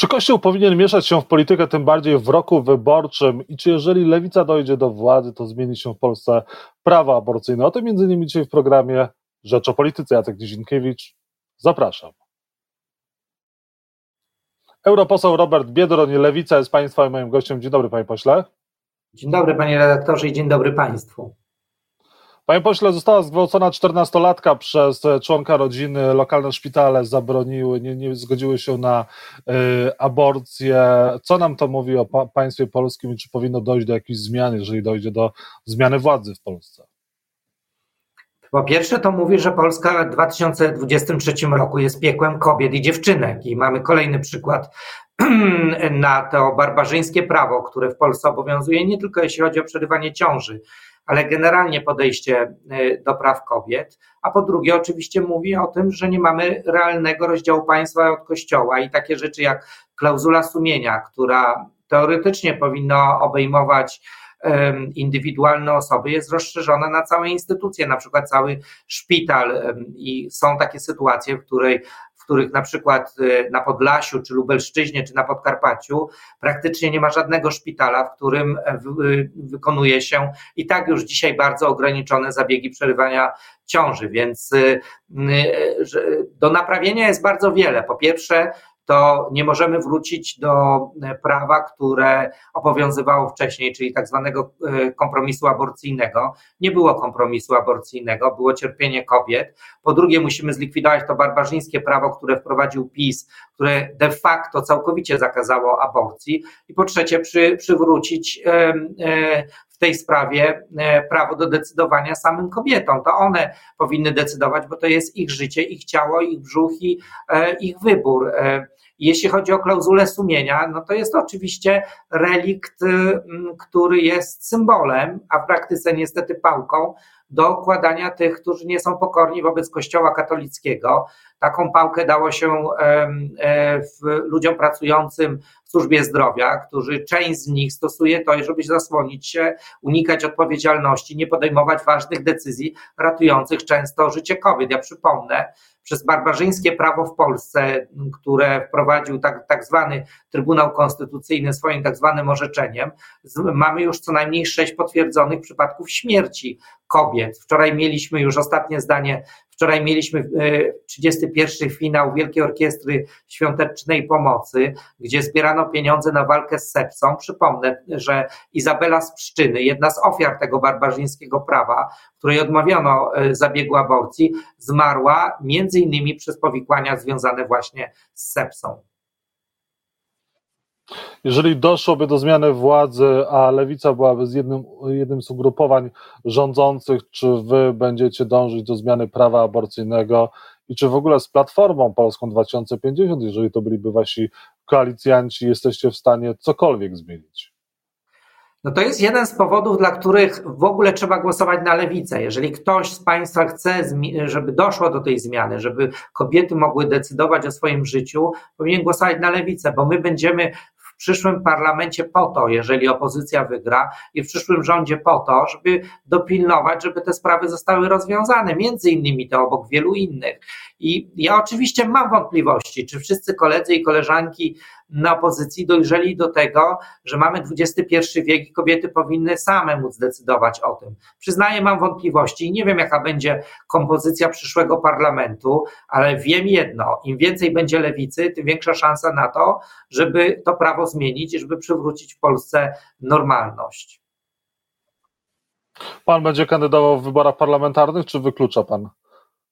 Czy Kościół powinien mieszać się w politykę, tym bardziej w roku wyborczym? I czy jeżeli lewica dojdzie do władzy, to zmieni się w Polsce prawo aborcyjne? O tym między innymi dzisiaj w programie Rzecz o Polityce. Jacek Nizinkiewicz, zapraszam. Europoseł Robert Biedroń, Lewica jest Państwa moim gościem. Dzień dobry, Panie Pośle. Dzień dobry, Panie redaktorze i dzień dobry Państwu. Panie pośle, została zgwałcona 14-latka przez członka rodziny. Lokalne szpitale zabroniły, nie, nie zgodziły się na y, aborcję. Co nam to mówi o pa państwie polskim i czy powinno dojść do jakichś zmian, jeżeli dojdzie do zmiany władzy w Polsce? Po pierwsze, to mówi, że Polska w 2023 roku jest piekłem kobiet i dziewczynek, i mamy kolejny przykład na to barbarzyńskie prawo, które w Polsce obowiązuje, nie tylko jeśli chodzi o przerywanie ciąży, ale generalnie podejście y, do praw kobiet, a po drugie oczywiście mówi o tym, że nie mamy realnego rozdziału państwa od kościoła i takie rzeczy jak klauzula sumienia, która teoretycznie powinna obejmować indywidualne osoby jest rozszerzona na całe instytucje, na przykład cały szpital i są takie sytuacje, w której których na przykład y, na Podlasiu, czy Lubelszczyźnie, czy na Podkarpaciu praktycznie nie ma żadnego szpitala, w którym e, y, wykonuje się i tak już dzisiaj bardzo ograniczone zabiegi przerywania ciąży, więc y, do naprawienia jest bardzo wiele. Po pierwsze, to nie możemy wrócić do e, prawa, które obowiązywało wcześniej, czyli tak zwanego e, kompromisu aborcyjnego. Nie było kompromisu aborcyjnego, było cierpienie kobiet. Po drugie, musimy zlikwidować to barbarzyńskie prawo, które wprowadził PiS, które de facto całkowicie zakazało aborcji. I po trzecie, przy, przywrócić e, w tej sprawie prawo do decydowania samym kobietom. To one powinny decydować, bo to jest ich życie, ich ciało, ich brzuch i ich wybór. Jeśli chodzi o klauzulę sumienia, no to jest oczywiście relikt, który jest symbolem, a w praktyce niestety pałką do okładania tych, którzy nie są pokorni wobec Kościoła katolickiego. Taką pałkę dało się ludziom pracującym w służbie zdrowia, którzy część z nich stosuje to, żeby zasłonić się, unikać odpowiedzialności, nie podejmować ważnych decyzji ratujących często życie kobiet. Ja przypomnę, przez barbarzyńskie prawo w Polsce, które wprowadził tak, tak zwany Trybunał Konstytucyjny swoim tak zwanym orzeczeniem, mamy już co najmniej sześć potwierdzonych przypadków śmierci kobiet. Wczoraj mieliśmy już ostatnie zdanie Wczoraj mieliśmy 31 e, finał Wielkiej Orkiestry Świątecznej Pomocy, gdzie zbierano pieniądze na walkę z sepsą. Przypomnę, że Izabela z Pszczyny, jedna z ofiar tego barbarzyńskiego prawa, której odmawiano e, zabiegu aborcji, zmarła między innymi przez powikłania związane właśnie z sepsą. Jeżeli doszłoby do zmiany władzy, a lewica byłaby z jednym, jednym z ugrupowań rządzących, czy wy będziecie dążyć do zmiany prawa aborcyjnego i czy w ogóle z Platformą Polską 2050, jeżeli to byliby wasi koalicjanci, jesteście w stanie cokolwiek zmienić? No to jest jeden z powodów, dla których w ogóle trzeba głosować na lewicę. Jeżeli ktoś z Państwa chce, żeby doszło do tej zmiany, żeby kobiety mogły decydować o swoim życiu, powinien głosować na lewicę, bo my będziemy przyszłym parlamencie po to, jeżeli opozycja wygra, i w przyszłym rządzie po to, żeby dopilnować, żeby te sprawy zostały rozwiązane, między innymi to obok wielu innych. I ja oczywiście mam wątpliwości, czy wszyscy koledzy i koleżanki na opozycji dojrzeli do tego, że mamy XXI wiek i kobiety powinny same móc decydować o tym. Przyznaję, mam wątpliwości i nie wiem, jaka będzie kompozycja przyszłego parlamentu, ale wiem jedno: im więcej będzie lewicy, tym większa szansa na to, żeby to prawo zmienić i żeby przywrócić w Polsce normalność. Pan będzie kandydował w wyborach parlamentarnych, czy wyklucza pan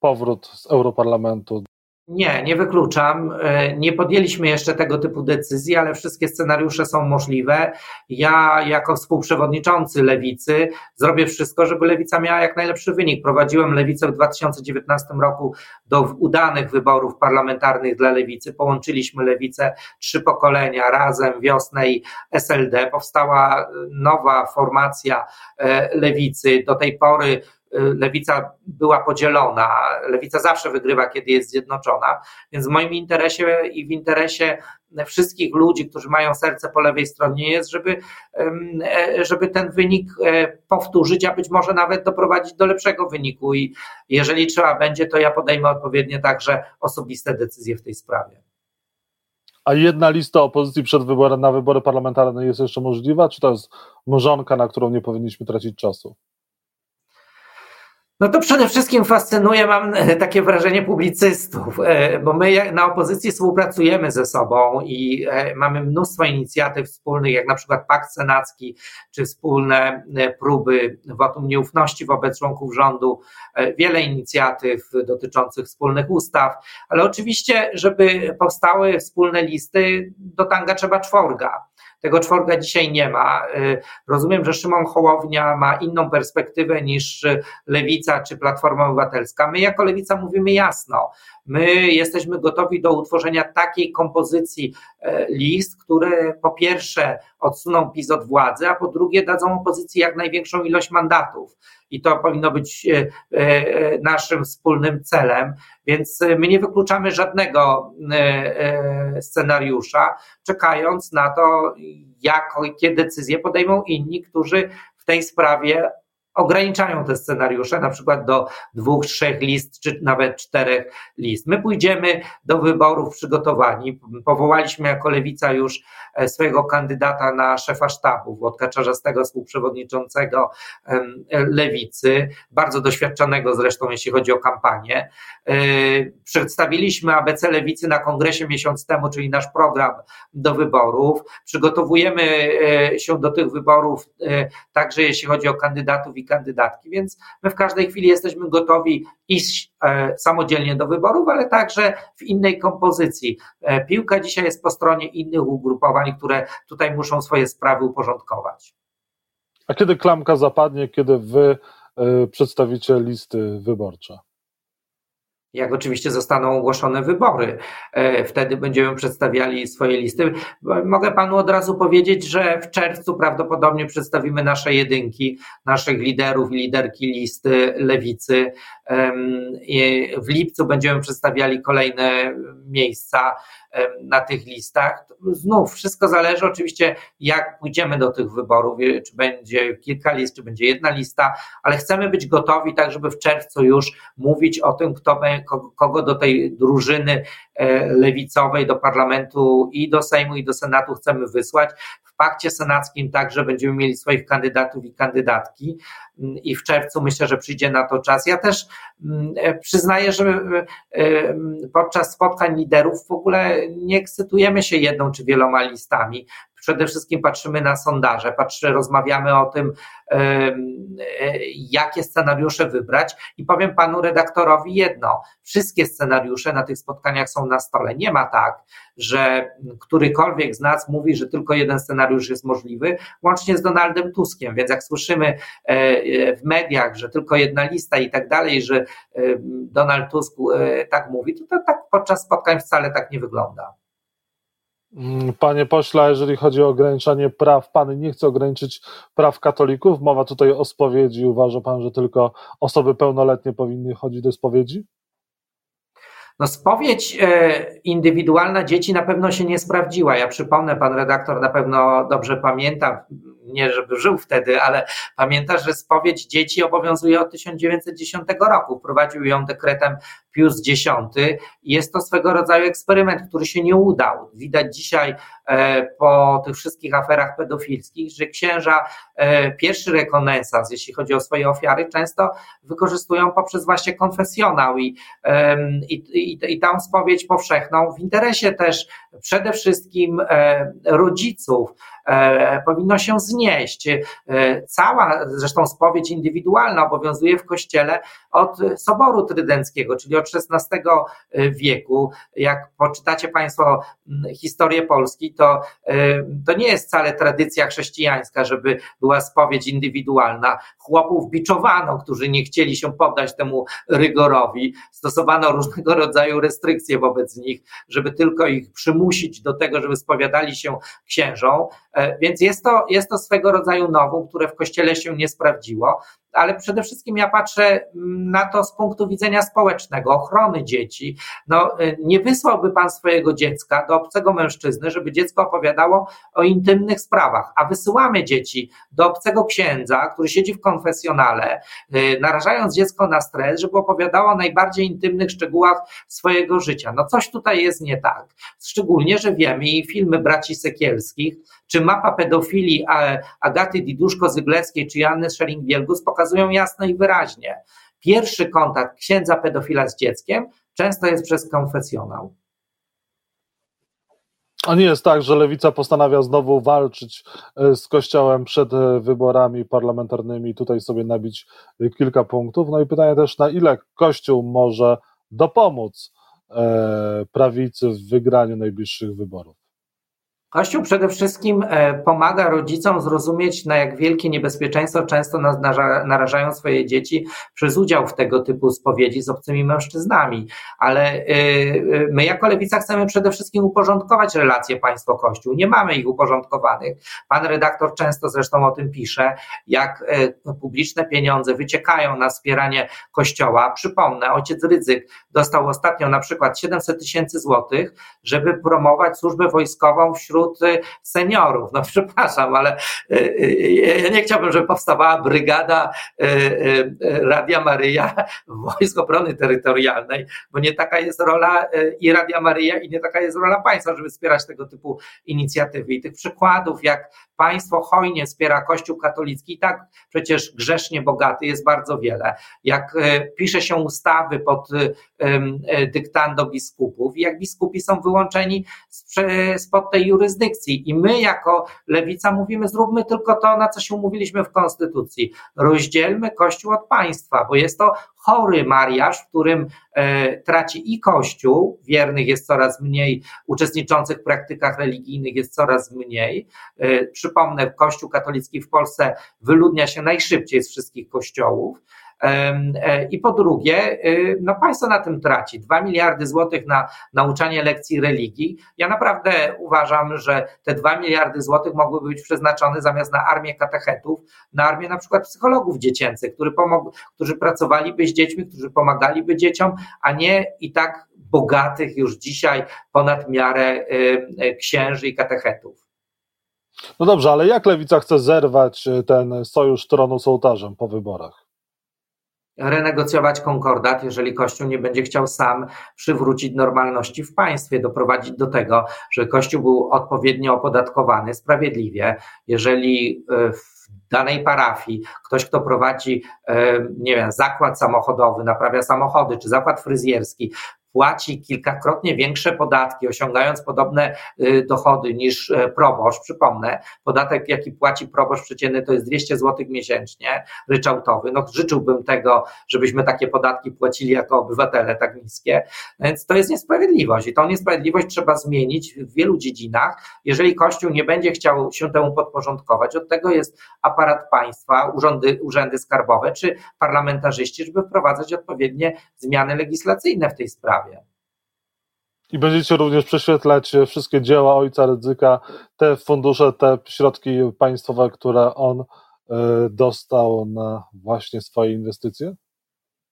powrót z Europarlamentu nie, nie wykluczam. E, nie podjęliśmy jeszcze tego typu decyzji, ale wszystkie scenariusze są możliwe. Ja, jako współprzewodniczący lewicy, zrobię wszystko, żeby lewica miała jak najlepszy wynik. Prowadziłem lewicę w 2019 roku do udanych wyborów parlamentarnych dla lewicy. Połączyliśmy lewicę trzy pokolenia razem, wiosnę i SLD. Powstała nowa formacja e, lewicy. Do tej pory lewica była podzielona. Lewica zawsze wygrywa, kiedy jest zjednoczona. Więc w moim interesie i w interesie wszystkich ludzi, którzy mają serce po lewej stronie, jest, żeby, e, żeby ten wynik e, powtórzyć, a być może nawet doprowadzić do lepszego wyniku. I jeżeli trzeba będzie, to ja podejmę odpowiednie także osobiste decyzje w tej sprawie. A jedna lista opozycji przed wyborem na wybory parlamentarne jest jeszcze możliwa, czy to jest mrzonka, na którą nie powinniśmy tracić czasu? No to przede wszystkim fascynuje, mam takie wrażenie publicystów, e, bo my na opozycji współpracujemy ze sobą i e, mamy mnóstwo inicjatyw wspólnych, jak na przykład Pakt Senacki, czy wspólne e, próby wotum nieufności wobec członków rządu, wiele inicjatyw dotyczących wspólnych ustaw, ale oczywiście, żeby powstały wspólne listy, do tanga trzeba czworga. Tego czworga dzisiaj nie ma. Rozumiem, że Szymon Hołownia ma inną perspektywę niż Lewica czy Platforma Obywatelska. My jako Lewica mówimy jasno. My jesteśmy gotowi do utworzenia takiej kompozycji e, list, które po pierwsze odsuną PiS od władzy, a po drugie dadzą opozycji jak największą ilość mandatów. I to powinno być e, e, naszym wspólnym celem. Więc my nie wykluczamy żadnego scenariusza, czekając na to, jakie decyzje podejmą inni, którzy w tej sprawie ograniczają te scenariusze, na przykład do dwóch, trzech list, czy nawet czterech list. My pójdziemy do wyborów przygotowani. Powołaliśmy jako lewica już e, swojego kandydata na szefa sztabu, Włodka Czarzastego, współprzewodniczącego lewicy, bardzo doświadczonego zresztą, jeśli chodzi o kampanię. E, przedstawiliśmy ABC lewicy na kongresie miesiąc temu, czyli nasz program do wyborów. Przygotowujemy e, się do tych wyborów także jeśli chodzi o kandydatów i kandydatki, więc my w każdej chwili jesteśmy gotowi iść e, samodzielnie do wyborów, ale także w innej kompozycji. E, piłka dzisiaj jest po stronie innych ugrupowań, które tutaj muszą swoje sprawy uporządkować. A kiedy klamka zapadnie, kiedy wy e, przedstawicie listy wyborcze? Jak oczywiście zostaną ogłoszone wybory. E, wtedy będziemy przedstawiali swoje listy. Mogę panu od razu powiedzieć, że w czerwcu prawdopodobnie przedstawimy nasze jedynki, naszych liderów i liderki listy lewicy. W lipcu będziemy przedstawiali kolejne miejsca na tych listach. Znów wszystko zależy oczywiście, jak pójdziemy do tych wyborów, czy będzie kilka list, czy będzie jedna lista, ale chcemy być gotowi, tak żeby w czerwcu już mówić o tym, kto, kogo do tej drużyny e, lewicowej, do parlamentu i do Sejmu i do Senatu chcemy wysłać. W pakcie senackim także będziemy mieli swoich kandydatów i kandydatki i w czerwcu myślę, że przyjdzie na to czas. Ja też mm, e, przyznaję, że e, mm, podczas spotkań liderów w ogóle nie ekscytujemy się jedną czy wieloma listami. Przede wszystkim patrzymy na sondaże, patrzymy, rozmawiamy o tym, e, jakie scenariusze wybrać i powiem panu redaktorowi jedno. Wszystkie scenariusze na tych spotkaniach są na stole. Nie ma tak, że którykolwiek z nas mówi, że tylko jeden scenariusz jest możliwy, łącznie z Donaldem Tuskiem. Więc jak słyszymy w mediach, że tylko jedna lista i tak dalej, że Donald Tusk e, tak mówi, to, to tak podczas spotkań wcale tak nie wygląda. Mm, panie pośle, jeżeli chodzi o ograniczanie praw, pan nie chce ograniczyć praw katolików. Mowa tutaj o spowiedzi. Uważa pan, że tylko osoby pełnoletnie powinny chodzić do spowiedzi? No spowiedź e, indywidualna dzieci na pewno się nie sprawdziła. Ja przypomnę, pan redaktor na pewno dobrze pamięta, nie żeby żył wtedy, ale pamięta, że spowiedź dzieci obowiązuje od 1910 roku. Wprowadził ją dekretem Pius X jest to swego rodzaju eksperyment, który się nie udał. Widać dzisiaj e, po tych wszystkich aferach pedofilskich, że księża e, pierwszy rekonesans, jeśli chodzi o swoje ofiary, często wykorzystują poprzez właśnie konfesjonał i, i, i, i tą spowiedź powszechną w interesie też przede wszystkim e, rodziców, powinno się znieść. E, cała zresztą spowiedź indywidualna obowiązuje w kościele od Soboru Trydenckiego, czyli od XVI wieku. Jak poczytacie Państwo historię Polski, to, e, to nie jest wcale tradycja chrześcijańska, żeby była spowiedź indywidualna. Chłopów biczowano, którzy nie chcieli się poddać temu rygorowi. Stosowano różnego rodzaju restrykcje wobec nich, żeby tylko ich przymusić do tego, żeby spowiadali się księżom. Więc jest to, jest to swego rodzaju nowum, które w kościele się nie sprawdziło. Ale przede wszystkim ja patrzę mm, na to z punktu widzenia społecznego, ochrony dzieci. No, nie wysłałby pan swojego dziecka do obcego mężczyzny, żeby dziecko opowiadało o intymnych sprawach, a wysyłamy dzieci do obcego księdza, który siedzi w konfesjonale, narażając dziecko na stres, żeby opowiadało o najbardziej intymnych szczegółach swojego życia. No coś tutaj jest nie tak. Szczególnie, że wiemy i filmy braci Sekielskich, czy mapa pedofilii Agaty Diduszko-Zyglewskiej czy Janny Schering-Wielgus pokazują jasno i wyraźnie. Pierwszy kontakt księdza pedofila z dzieckiem często jest przez konfesjonał. A nie jest tak, że lewica postanawia znowu walczyć e, z Kościołem przed e, wyborami parlamentarnymi, tutaj sobie nabić e, kilka punktów. No i pytanie też, na ile Kościół może dopomóc prawicy w wygraniu najbliższych wyborów? Kościół przede wszystkim e, pomaga rodzicom zrozumieć, na jak wielkie niebezpieczeństwo często narażają swoje dzieci przez udział w tego typu spowiedzi z obcymi mężczyznami. Ale e, e, my jako lewica chcemy przede wszystkim uporządkować relacje państwo-kościół. Nie mamy ich uporządkowanych. Pan redaktor często zresztą o tym pisze, jak publiczne pieniądze wyciekają na wspieranie kościoła. Przypomnę, ojciec Rydzyk dostał ostatnio na przykład 700 tysięcy złotych, żeby promować służbę wojskową wśród wśród y, seniorów. No przepraszam, ale y, y, ja nie chciałbym, żeby powstawała brygada Radia Maryja Wojsk Obrony Terytorialnej, bo nie taka jest rola i Radia Maryja i nie taka jest rola państwa, żeby wspierać tego typu inicjatywy. I tych przykładów, jak państwo hojnie wspiera Kościół katolicki, tak przecież grzesznie bogaty jest bardzo wiele. Jak pisze się ustawy pod dyktando biskupów i jak biskupi są wyłączeni spod tej jurysdykcji, jurysdykcji. I my, jako lewica, mówimy: zróbmy tylko to, na co się umówiliśmy w Konstytucji. Rozdzielmy Kościół od państwa, bo jest to chory mariaż, w którym e, traci i Kościół, wiernych jest coraz mniej, uczestniczących w praktykach religijnych jest coraz mniej. E, przypomnę, Kościół katolicki w Polsce wyludnia się najszybciej z wszystkich kościołów. E, I po drugie, y, no państwo na tym traci. Dwa miliardy złotych na nauczanie lekcji religii. Ja naprawdę uważam, że te dwa miliardy złotych mogłyby być przeznaczone zamiast na armię katechetów, na armię na przykład psychologów dziecięcych, którzy, pomog, którzy pracowaliby z dziećmi, którzy pomagaliby dzieciom, a nie i tak bogatych już dzisiaj ponad miarę y, y, księży i katechetów. No dobrze, ale jak lewica chce zerwać ten sojusz tronu z ołtarzem po wyborach? Renegocjować konkordat, jeżeli Kościół nie będzie chciał sam przywrócić normalności w państwie, doprowadzić do tego, że Kościół był odpowiednio opodatkowany sprawiedliwie. Jeżeli e, w danej parafii ktoś, kto prowadzi, e, nie wiem, zakład samochodowy, naprawia samochody, czy zakład fryzjerski, płaci kilkakrotnie większe podatki, osiągając podobne y, dochody niż e, proboszcz. Przypomnę, podatek, jaki płaci proboszcz przeciętny, to jest 200 zł miesięcznie, ryczałtowy. No, życzyłbym tego, żebyśmy takie podatki płacili jako obywatele tak niskie. Więc to jest niesprawiedliwość i tą niesprawiedliwość trzeba zmienić w wielu dziedzinach. Jeżeli Kościół nie będzie chciał się temu podporządkować, od tego jest aparat państwa, urzędy, urzędy skarbowe czy parlamentarzyści, żeby wprowadzać odpowiednie zmiany legislacyjne w tej sprawie I będziecie również prześwietlać wszystkie dzieła ojca Rydzyka, te fundusze, te środki państwowe, które on e, dostał na właśnie swoje inwestycje?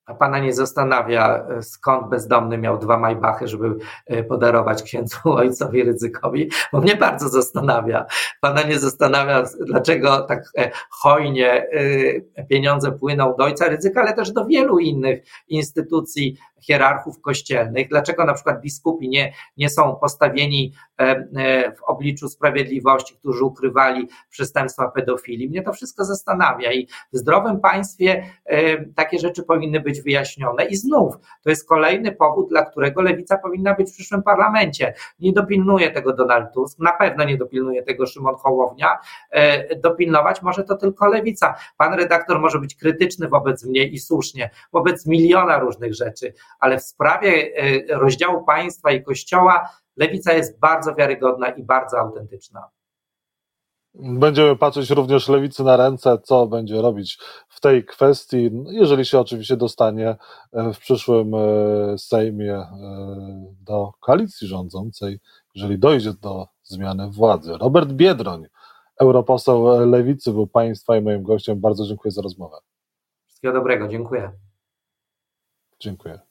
A pana nie zastanawia, e, skąd bezdomny miał dwa majbachy, żeby e, podarować księdzu ojcowi ryzykowi? Bo mnie bardzo zastanawia. Pana nie zastanawia, dlaczego tak hojnie pieniądze płyną do ojca ryzyka, ale też do wielu innych instytucji hierarchów kościelnych, dlaczego na przykład biskupi nie, nie są postawieni e, e, w obliczu sprawiedliwości, którzy ukrywali przestępstwa pedofilii. Mnie to wszystko zastanawia i w zdrowym państwie e, takie rzeczy powinny być wyjaśnione. I znów to jest kolejny powód, dla którego lewica powinna być w przyszłym parlamencie. Nie dopilnuje tego Donald Tusk, na pewno nie dopilnuje tego Szymon Hołownia. Dopilnować może to tylko lewica. Pan redaktor może być krytyczny wobec mnie i słusznie, wobec miliona różnych rzeczy, ale w sprawie e, rozdziału państwa i kościoła lewica jest bardzo wiarygodna i bardzo autentyczna. Będziemy patrzeć również lewicy na ręce, co będzie robić w tej kwestii, jeżeli się oczywiście dostanie e, w przyszłym e, Sejmie do koalicji rządzącej, jeżeli dojdzie do zmiany władzy. Robert Biedroń, europoseł lewicy, był Państwa i moim gościem. Bardzo dziękuję za rozmowę. Wszystkiego dobrego, dziękuję. Dziękuję.